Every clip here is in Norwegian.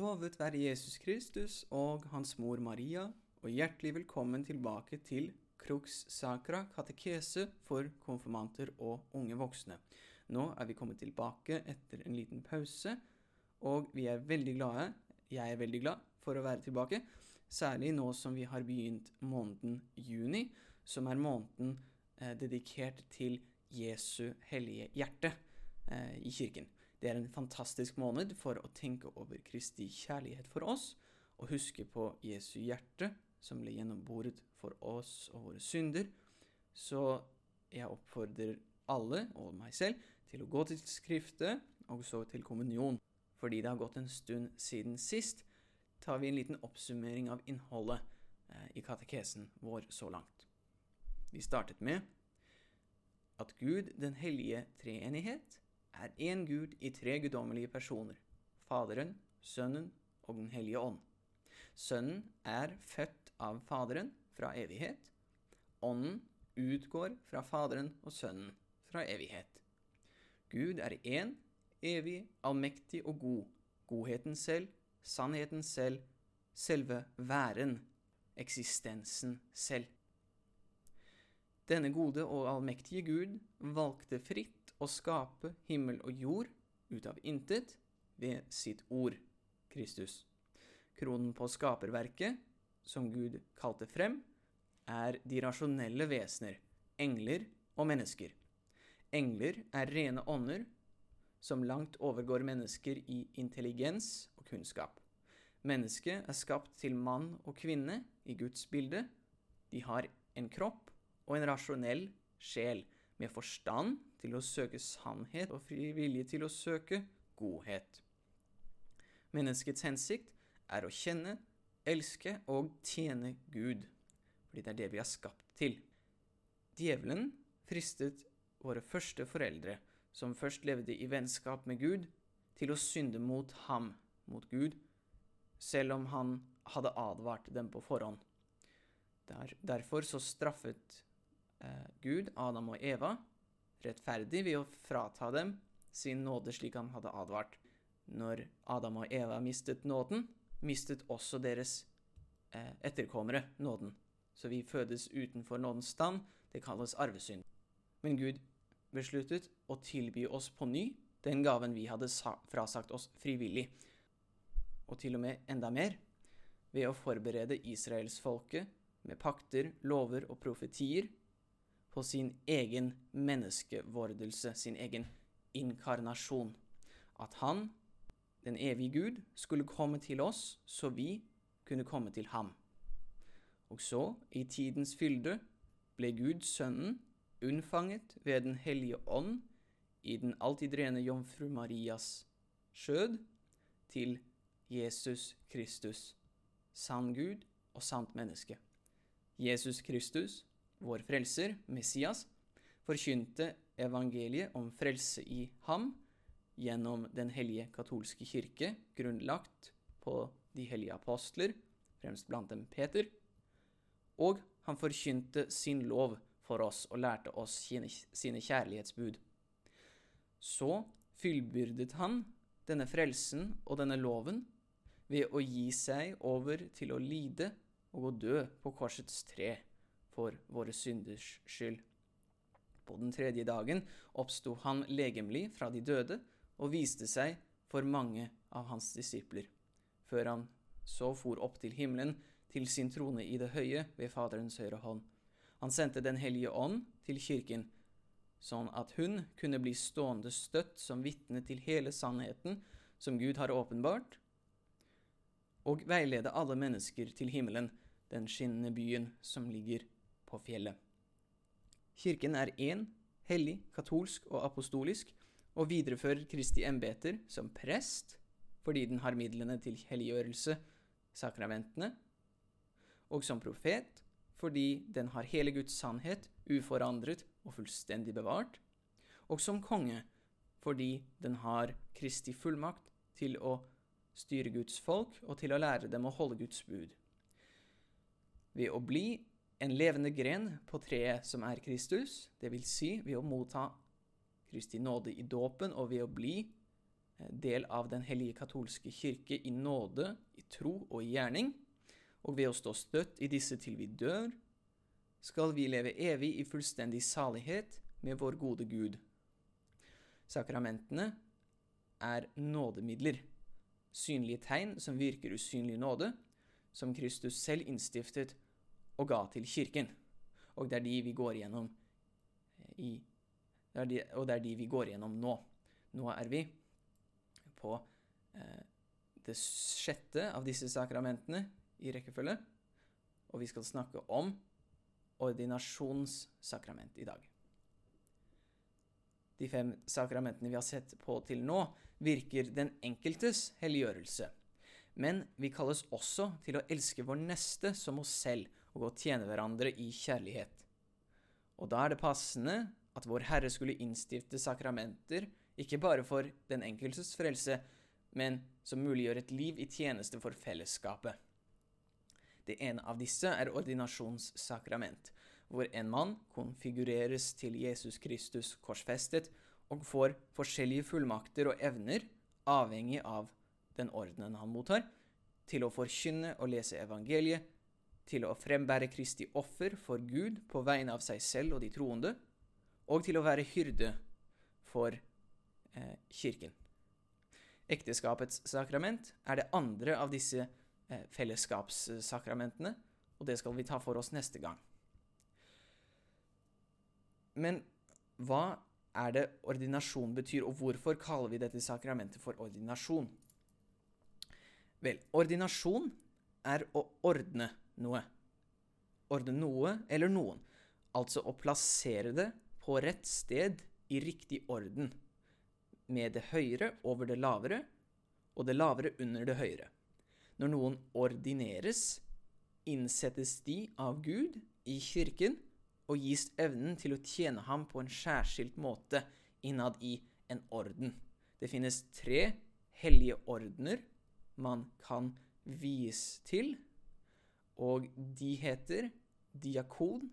Lovet være Jesus Kristus og Hans mor Maria, og hjertelig velkommen tilbake til Crux Sacra katekese for konfirmanter og unge voksne. Nå er vi kommet tilbake etter en liten pause, og vi er veldig glade, jeg er veldig glad for å være tilbake, særlig nå som vi har begynt måneden juni, som er måneden eh, dedikert til Jesu hellige hjerte eh, i kirken. Det er en fantastisk måned for å tenke over Kristi kjærlighet for oss, og huske på Jesu hjerte, som ble gjennomboret for oss og våre synder. Så jeg oppfordrer alle, og meg selv, til å gå til Skriftet, og så til kommunion. Fordi det har gått en stund siden sist, tar vi en liten oppsummering av innholdet eh, i katekesen vår så langt. Vi startet med at Gud, den hellige treenighet, er én Gud i tre guddommelige personer, Faderen, Sønnen og Den hellige ånd. Sønnen er født av Faderen fra evighet. Ånden utgår fra Faderen og Sønnen fra evighet. Gud er én, evig, allmektig og god, godheten selv, sannheten selv, selve væren, eksistensen selv. Denne gode og allmektige Gud valgte fritt å skape himmel og jord ut av intet ved sitt ord, Kristus. Kronen på skaperverket, som Gud kalte frem, er de rasjonelle vesener, engler og mennesker. Engler er rene ånder som langt overgår mennesker i intelligens og kunnskap. Mennesket er skapt til mann og kvinne i Guds bilde. De har en kropp og en rasjonell sjel med forstand til å søke sannhet og fri vilje til å søke godhet. Menneskets hensikt er å kjenne, elske og tjene Gud, fordi det er det vi er skapt til. Djevelen fristet våre første foreldre, som først levde i vennskap med Gud, til å synde mot ham, mot Gud, selv om han hadde advart dem på forhånd. Der, derfor så straffet Gud Adam og Eva rettferdig ved å frata dem sin nåde slik han hadde advart. Når Adam og Eva mistet nåden, mistet også deres eh, etterkommere nåden. Så vi fødes utenfor nådens stand. Det kalles arvesynd. Men Gud besluttet å tilby oss på ny den gaven vi hadde frasagt oss frivillig, og til og med enda mer, ved å forberede israelsfolket med pakter, lover og profetier på sin egen menneskevordelse, sin egen inkarnasjon. At han, den evige Gud, skulle komme til oss så vi kunne komme til ham. Og så, i tidens fylde, ble Gud Sønnen unnfanget ved Den hellige ånd i den alltid rene jomfru Marias skjød til Jesus Kristus, sann Gud og sant menneske. Jesus Kristus vår frelser, Messias, forkynte evangeliet om frelse i ham gjennom Den hellige katolske kirke, grunnlagt på de hellige apostler, fremst blant dem Peter, og han forkynte sin lov for oss og lærte oss sine kjærlighetsbud. Så fyllbyrdet han denne frelsen og denne loven ved å gi seg over til å lide og å dø på korsets tre for våre synders skyld. På den tredje dagen oppsto han legemlig fra de døde og viste seg for mange av hans disipler, før han så for opp til himmelen, til sin trone i det høye ved Faderens høyre hånd. Han sendte Den hellige ånd til kirken, sånn at hun kunne bli stående støtt som vitne til hele sannheten som Gud har åpenbart, og veilede alle mennesker til himmelen, den skinnende byen som ligger på fjellet. Kirken er én, hellig, katolsk og apostolisk, og viderefører Kristi embeter som prest, fordi den har midlene til helliggjørelse, sakramentene, og som profet, fordi den har hele Guds sannhet uforandret og fullstendig bevart, og som konge, fordi den har Kristi fullmakt til å styre Guds folk og til å lære dem å holde Guds bud. Ved å bli en levende gren på treet som er Kristus, vil si ved å motta Kristi nåde i dåpen og ved å bli eh, del av den hellige katolske kirke i nåde, i tro og i gjerning, og ved å stå støtt i disse til vi dør, skal vi leve evig i fullstendig salighet med vår gode Gud. Sakramentene er nådemidler, synlige tegn som virker usynlig nåde, som Kristus selv innstiftet og ga til kirken. Og det er de vi går gjennom eh, i det de, Og det er de vi går igjennom nå. Nå er vi på eh, det sjette av disse sakramentene i rekkefølge, og vi skal snakke om ordinasjonssakrament i dag. De fem sakramentene vi har sett på til nå, virker den enkeltes helliggjørelse. Men vi kalles også til å elske vår neste som oss selv og å tjene hverandre i kjærlighet. Og da er det passende at Vår Herre skulle innstifte sakramenter ikke bare for den enkeltes frelse, men som muliggjør et liv i tjeneste for fellesskapet. Det ene av disse er ordinasjonssakrament, hvor en mann konfigureres til Jesus Kristus korsfestet og får forskjellige fullmakter og evner, avhengig av den ordenen han mottar, til å forkynne og lese evangeliet, til å frembære Kristi offer for Gud på vegne av seg selv og de troende, og til å være hyrde for eh, kirken. Ekteskapets sakrament er det andre av disse eh, fellesskapssakramentene, og det skal vi ta for oss neste gang. Men hva er det ordinasjon betyr, og hvorfor kaller vi dette sakramentet for ordinasjon? Vel, ordinasjon er å ordne noe. Ordne noe eller noen. Altså å plassere det på rett sted i riktig orden. Med det høyere over det lavere, og det lavere under det høyere. Når noen ordineres, innsettes de av Gud i kirken og gis evnen til å tjene ham på en særskilt måte innad i en orden. Det finnes tre hellige ordener man kan vies til, og de heter diakon,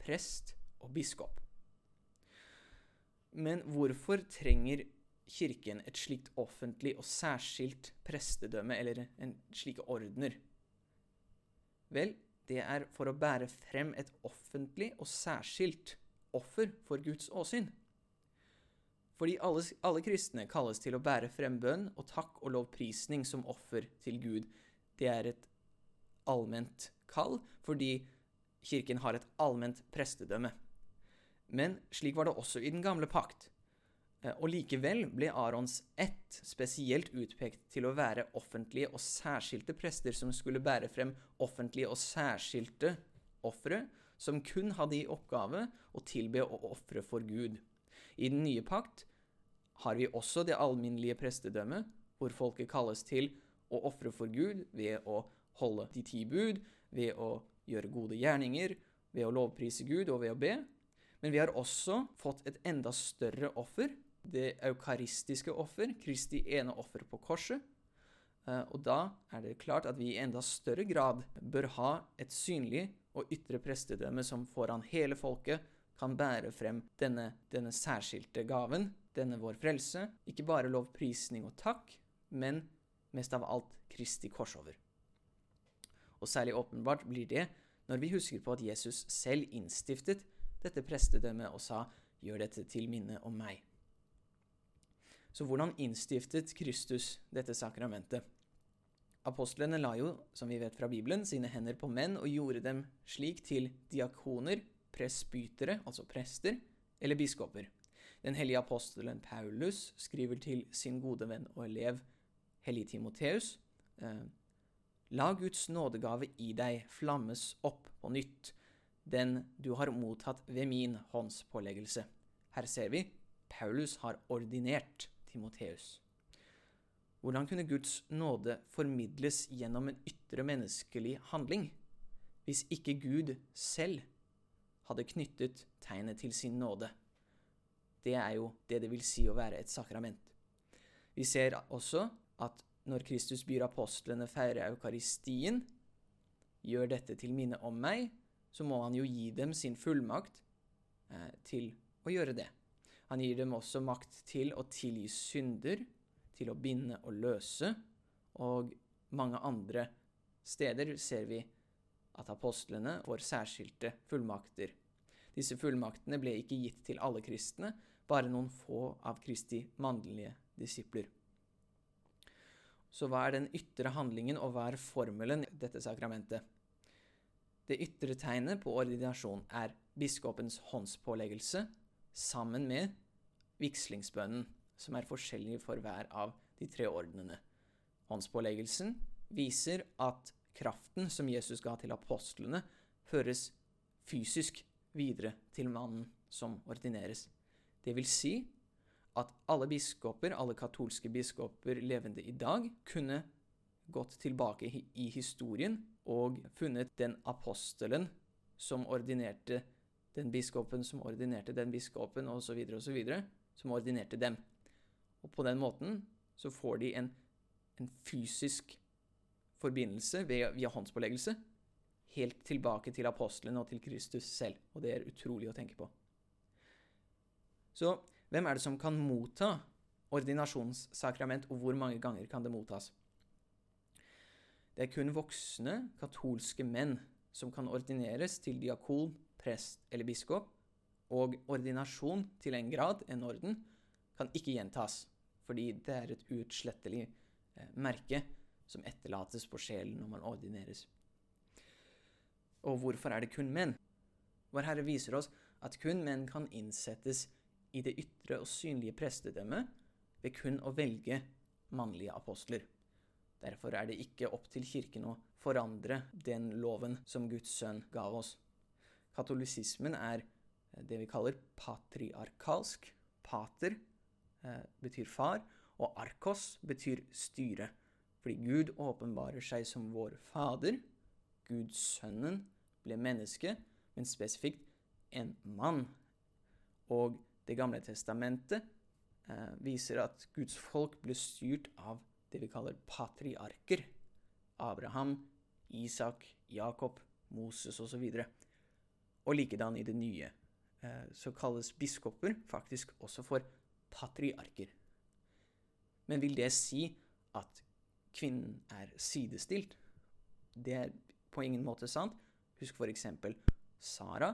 prest og biskop. Men hvorfor trenger Kirken et slikt offentlig og særskilt prestedømme, eller en slike ordener? Vel, det er for å bære frem et offentlig og særskilt offer for Guds åsyn. Fordi alle, alle, kristne kalles til å bære frem bønn og takk og lovprisning som offer til Gud. Det er et allment kall, fordi kirken har et allment prestedømme. Men slik var det også i den gamle pakt. Eh, og likevel ble Arons ett spesielt utpekt til å være offentlige og særskilte prester som skulle bære frem offentlige og særskilte ofre, som kun hadde i oppgave å tilbe og ofre for Gud. I den nye pakt har vi også det alminnelige prestedømmet, hvor folket kalles til å ofre for Gud ved å holde de ti bud, ved å gjøre gode gjerninger, ved å lovprise Gud og ved å be. Men vi har også fått et enda større offer, det eukaristiske offer, Kristi ene offer på korset. Eh, og da er det klart at vi i enda større grad bør ha et synlig og ytre prestedømme som foran hele folket kan bære frem denne, denne særskilte gaven, denne vår frelse. Ikke bare lovprisning og takk, men mest av alt Kristi korsover. Og særlig åpenbart blir det når vi husker på at Jesus selv innstiftet dette prestedømmet og sa 'gjør dette til minne om meg'. Så hvordan innstiftet Kristus dette sakramentet? Apostlene la jo, som vi vet fra Bibelen, sine hender på menn og gjorde dem slik til diakoner, presbytere, altså prester, eller biskoper. Den hellige apostelen Paulus skriver til sin gode venn og elev Hellig Timoteus eh, La Guds nådegave i deg flammes opp på nytt, den du har mottatt ved min håndspåleggelse. Her ser vi Paulus har ordinert Timoteus. Hvordan kunne Guds nåde formidles gjennom en ytre menneskelig handling, hvis ikke Gud selv hadde knyttet tegnet til sin nåde? Det er jo det det vil si å være et sakrament. Vi ser også at når Kristus byr apostlene feire eukaristien, gjør dette til minne om meg, så må han jo gi dem sin fullmakt eh, til å gjøre det. Han gir dem også makt til å tilgi synder, til å binde og løse, og mange andre steder ser vi at apostlene får særskilte fullmakter. Disse fullmaktene ble ikke gitt til alle kristne, bare noen få av Kristi mannlige disipler. Så hva er den ytre handlingen, og hva er formelen i dette sakramentet? Det ytre tegnet på ordinasjon er biskopens håndspåleggelse sammen med vigslingsbønnen, som er forskjellig for hver av de tre ordenene. Håndspåleggelsen viser at kraften som Jesus ga til apostlene, føres fysisk videre til mannen som ordineres. Det vil si at alle biskoper, alle katolske biskoper levende i dag, kunne gått tilbake i historien og funnet den apostelen som ordinerte den biskopen som ordinerte den biskopen, osv., osv., som ordinerte dem. Og på den måten så får de en, en fysisk forbindelse ved, via håndspåleggelse helt tilbake til apostlene og til Kristus selv. Og det er utrolig å tenke på. Så hvem er det som kan motta ordinasjonssakrament, og hvor mange ganger kan det mottas? Det er kun voksne katolske menn som kan ordineres til diakon, prest eller biskop, og ordinasjon til en grad, en orden, kan ikke gjentas, fordi det er et uutslettelig eh, merke som etterlates på sjelen når man ordineres. Og hvorfor er det kun menn? Vår Herre viser oss at kun menn kan innsettes i det ytre og synlige prestedømmet ved kun å velge mannlige apostler. Derfor er det ikke opp til Kirken å forandre den loven som Guds sønn gav oss. Katolisismen er det vi kaller patriarkalsk. Pater eh, betyr far, og arkos betyr styre. Fordi Gud åpenbarer seg som vår Fader. Guds Sønnen ble menneske, men spesifikt en mann. Og Det gamle testamentet eh, viser at Guds folk ble styrt av det vi kaller patriarker. Abraham, Isak, Jakob, Moses osv. Og, og likedan i det nye. Eh, så kalles biskoper faktisk også for patriarker. Men vil det si at kvinnen er sidestilt. Det er på ingen måte sant. Husk f.eks. Sara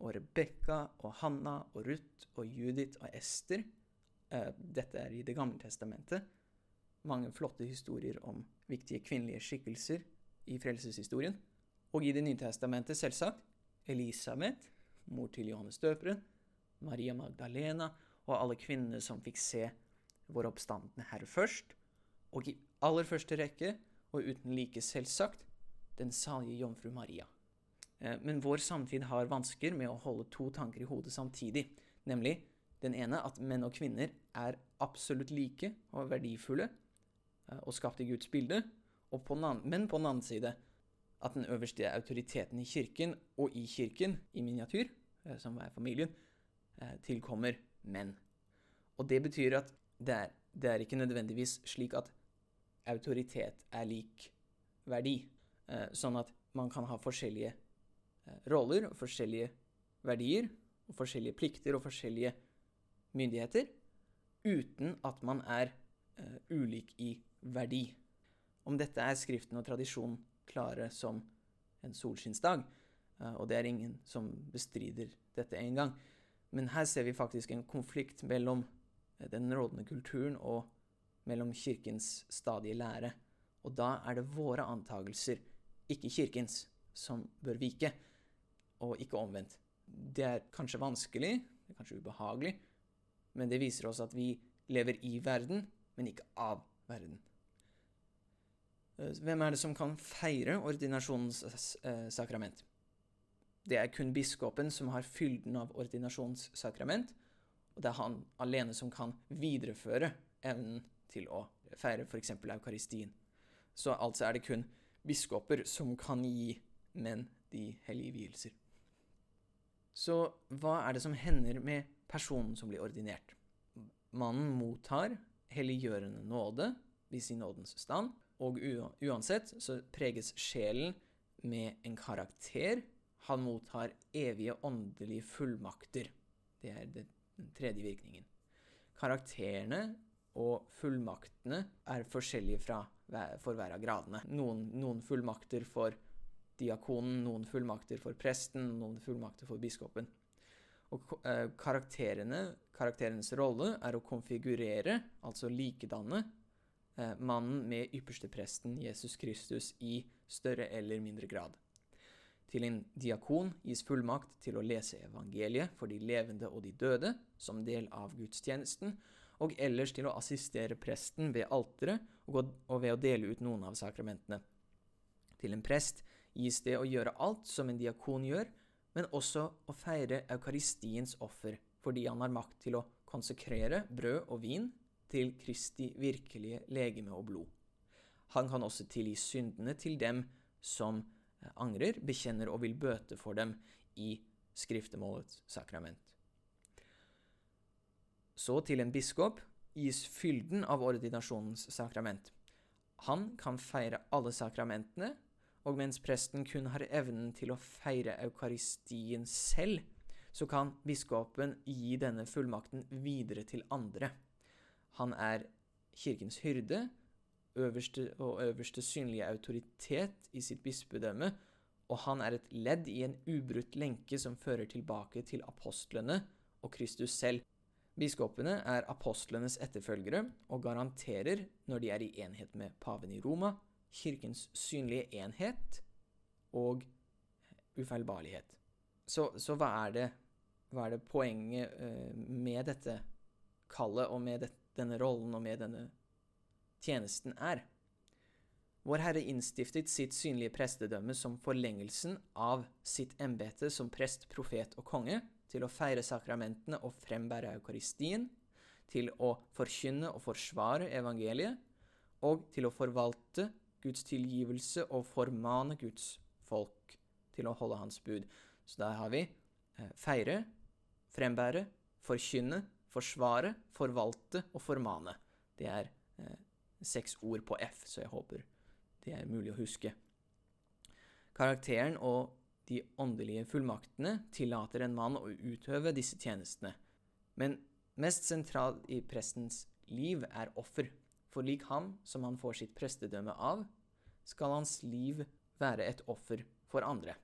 og Rebekka og Hanna og Ruth og Judith og Ester. Eh, dette er i Det gamle testamentet. Mange flotte historier om viktige kvinnelige skikkelser i frelseshistorien. Og i Det nye testamentet, selvsagt, Elisabeth, mor til Johannes døperen, Maria Magdalena og alle kvinnene som fikk se vår oppstandende Herre først, og i aller første rekke, og uten like selvsagt, den salige jomfru Maria. Eh, men vår samtid har vansker med å holde to tanker i hodet samtidig, nemlig den ene at menn og kvinner er absolutt like og verdifulle eh, og skapt i Guds bilde, på annen, men på den annen side at den øverste autoriteten i kirken og i kirken, i miniatyr, eh, som er familien, tilkommer menn. Og det betyr at det er, det er ikke nødvendigvis slik at autoritet er lik verdi. Sånn at man kan ha forskjellige roller og forskjellige verdier og forskjellige plikter og forskjellige myndigheter uten at man er uh, ulik i verdi. Om dette er Skriften og tradisjon klare som en solskinnsdag, uh, og det er ingen som bestrider dette engang. Men her ser vi faktisk en konflikt mellom den rådende kulturen og mellom Kirkens stadige lære. Og da er det våre antagelser, ikke Kirkens, som bør vike, og ikke omvendt. Det er kanskje vanskelig, det er kanskje ubehagelig, men det viser oss at vi lever i verden, men ikke av verden. Eh, hvem er det som kan feire ordinasjonens eh, sakrament? Det er kun biskopen som har fylden av ordinasjonssakrament, og det er han alene som kan videreføre evnen til å feire f.eks. eukaristien. Så altså er det kun biskoper som kan gi menn de hellige vielser. Så hva er det som hender med personen som blir ordinert? Mannen mottar helliggjørende nåde hvis sin nådens stand, og uansett så preges sjelen med en karakter. Han mottar evige åndelige fullmakter. Det er den tredje virkningen. Karakterene og fullmaktene er forskjellige fra, for hver av gradene. Noen, noen fullmakter for diakonen, noen fullmakter for presten, noen fullmakter for biskopen. Og karakterenes karakterene, karakterens rolle er å konfigurere, altså likedanne, eh, mannen med ypperstepresten Jesus Kristus i større eller mindre grad. Til en diakon gis fullmakt til å lese evangeliet for de levende og de døde, som del av gudstjenesten, og ellers til å assistere presten ved alteret og, ved å dele ut noen av sakramentene. Til en prest gis det å gjøre alt som en diakon gjør, men også å feire eukaristiens offer, fordi han har makt til å konsekrere brød og vin til Kristi virkelige legeme og blod. Han kan også tilgi syndene til dem som eh, angrer, bekjenner og vil bøte for dem i skriftemålets sakrament. Så til en biskop gis fylden av ordinasjonens sakrament. Han kan feire alle sakramentene og mens presten kun har evnen til å feire eukaristien selv, så kan biskopen gi denne fullmakten videre til andre. Han er kirkens hyrde øverste og øverste synlige autoritet i sitt bispedømme, og han er et ledd i en ubrutt lenke som fører tilbake til apostlene og Kristus selv. Biskopene er apostlenes etterfølgere og garanterer, når de er i enhet med paven i Roma, kirkens synlige enhet og ufeilbarlighet. Så, så hva, er det, hva, er det, poenget uh, med dette kallet og med det, denne rollen og med denne tjenesten er? Vår Herre innstiftet sitt synlige prestedømme som forlengelsen av sitt embete som prest, profet og konge, til å feire sakramentene og frembære eukaristien, til å forkynne og forsvare evangeliet, og til å forvalte Guds tilgivelse og formane Guds folk til å holde hans bud. Så der har vi eh, feire, frembære, forkynne, forsvare, forvalte og formane. Det er eh, seks ord på F, så jeg håper det er mulig å huske. Karakteren og de åndelige fullmaktene tillater en mann å utøve disse tjenestene. Men mest sentralt i prestens liv er offer. For lik ham som han får sitt prestedømme av, skal hans liv være et offer for andre.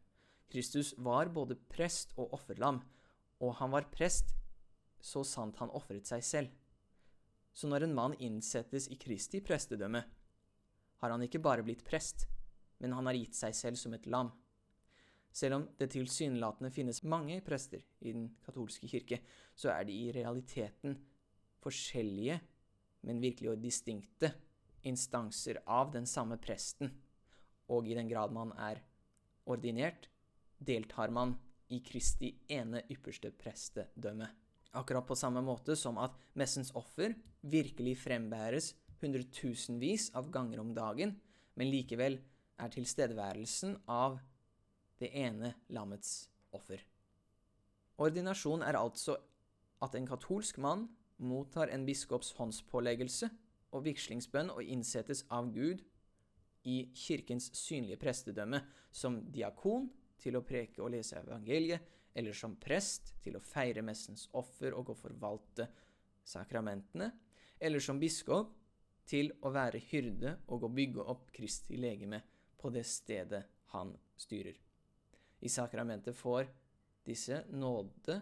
Kristus var både prest og offerlam, og han var prest så sant han ofret seg selv. Så når en mann innsettes i Kristi prestedømme, har han ikke bare blitt prest, men han har gitt seg selv som et lam. Selv om det tilsynelatende finnes mange prester i den katolske kirke, så er de i realiteten forskjellige men virkelig og distinkte instanser av den samme presten. Og i den grad man er ordinert, deltar man i Kristi ene ypperste prestedømme. Akkurat på samme måte som at messens offer virkelig frembæres hundretusenvis av ganger om dagen, men likevel er tilstedeværelsen av det ene lammets offer. Ordinasjon er altså at en katolsk mann mottar en biskops håndspåleggelse og vigslingsbønn og innsettes av Gud i kirkens synlige prestedømme som diakon til å preke og lese evangeliet, eller som prest til å feire messens offer og å forvalte sakramentene, eller som biskop til å være hyrde og å bygge opp Kristi legeme på det stedet han styrer. I sakramentet får disse nåde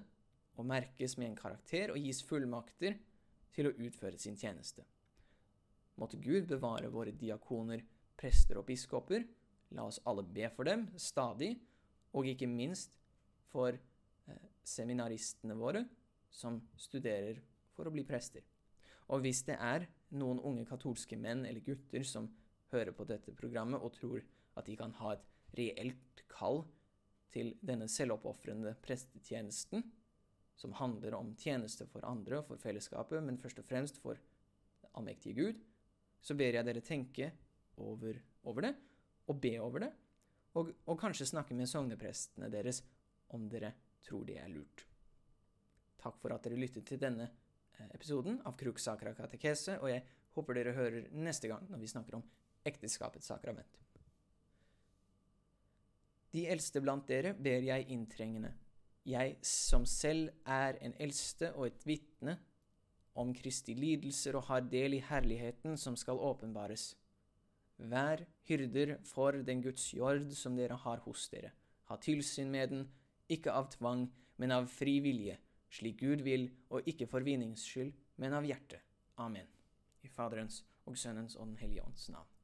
og merkes med en karakter og gis fullmakter til å utføre sin tjeneste. Måtte Gud bevare våre diakoner, prester og biskoper. La oss alle be for dem stadig, og ikke minst for eh, seminaristene våre som studerer for å bli prester. Og hvis det er noen unge katolske menn eller gutter som hører på dette programmet og tror at de kan ha et reelt kall til denne selvoppofrende prestetjenesten, som handler om tjeneste for andre og for fellesskapet, men først og fremst for allmektige Gud, så ber jeg dere tenke over, over det, og be over det, og, og kanskje snakke med sogneprestene deres om dere tror det er lurt. Takk for at dere lyttet til denne eh, episoden av Krux Sakra katekese, og jeg håper dere hører neste gang når vi snakker om ekteskapets sakrament. De eldste blant dere ber jeg inntrengende jeg som selv er en eldste og et vitne om Kristi lidelser og har del i herligheten som skal åpenbares. Vær hyrder for den Guds jord som dere har hos dere. Ha tilsyn med den, ikke av tvang, men av fri vilje, slik Gud vil, og ikke for vinnings skyld, men av hjertet. Amen. I Faderens og Sønnens og Den hellige ånds navn.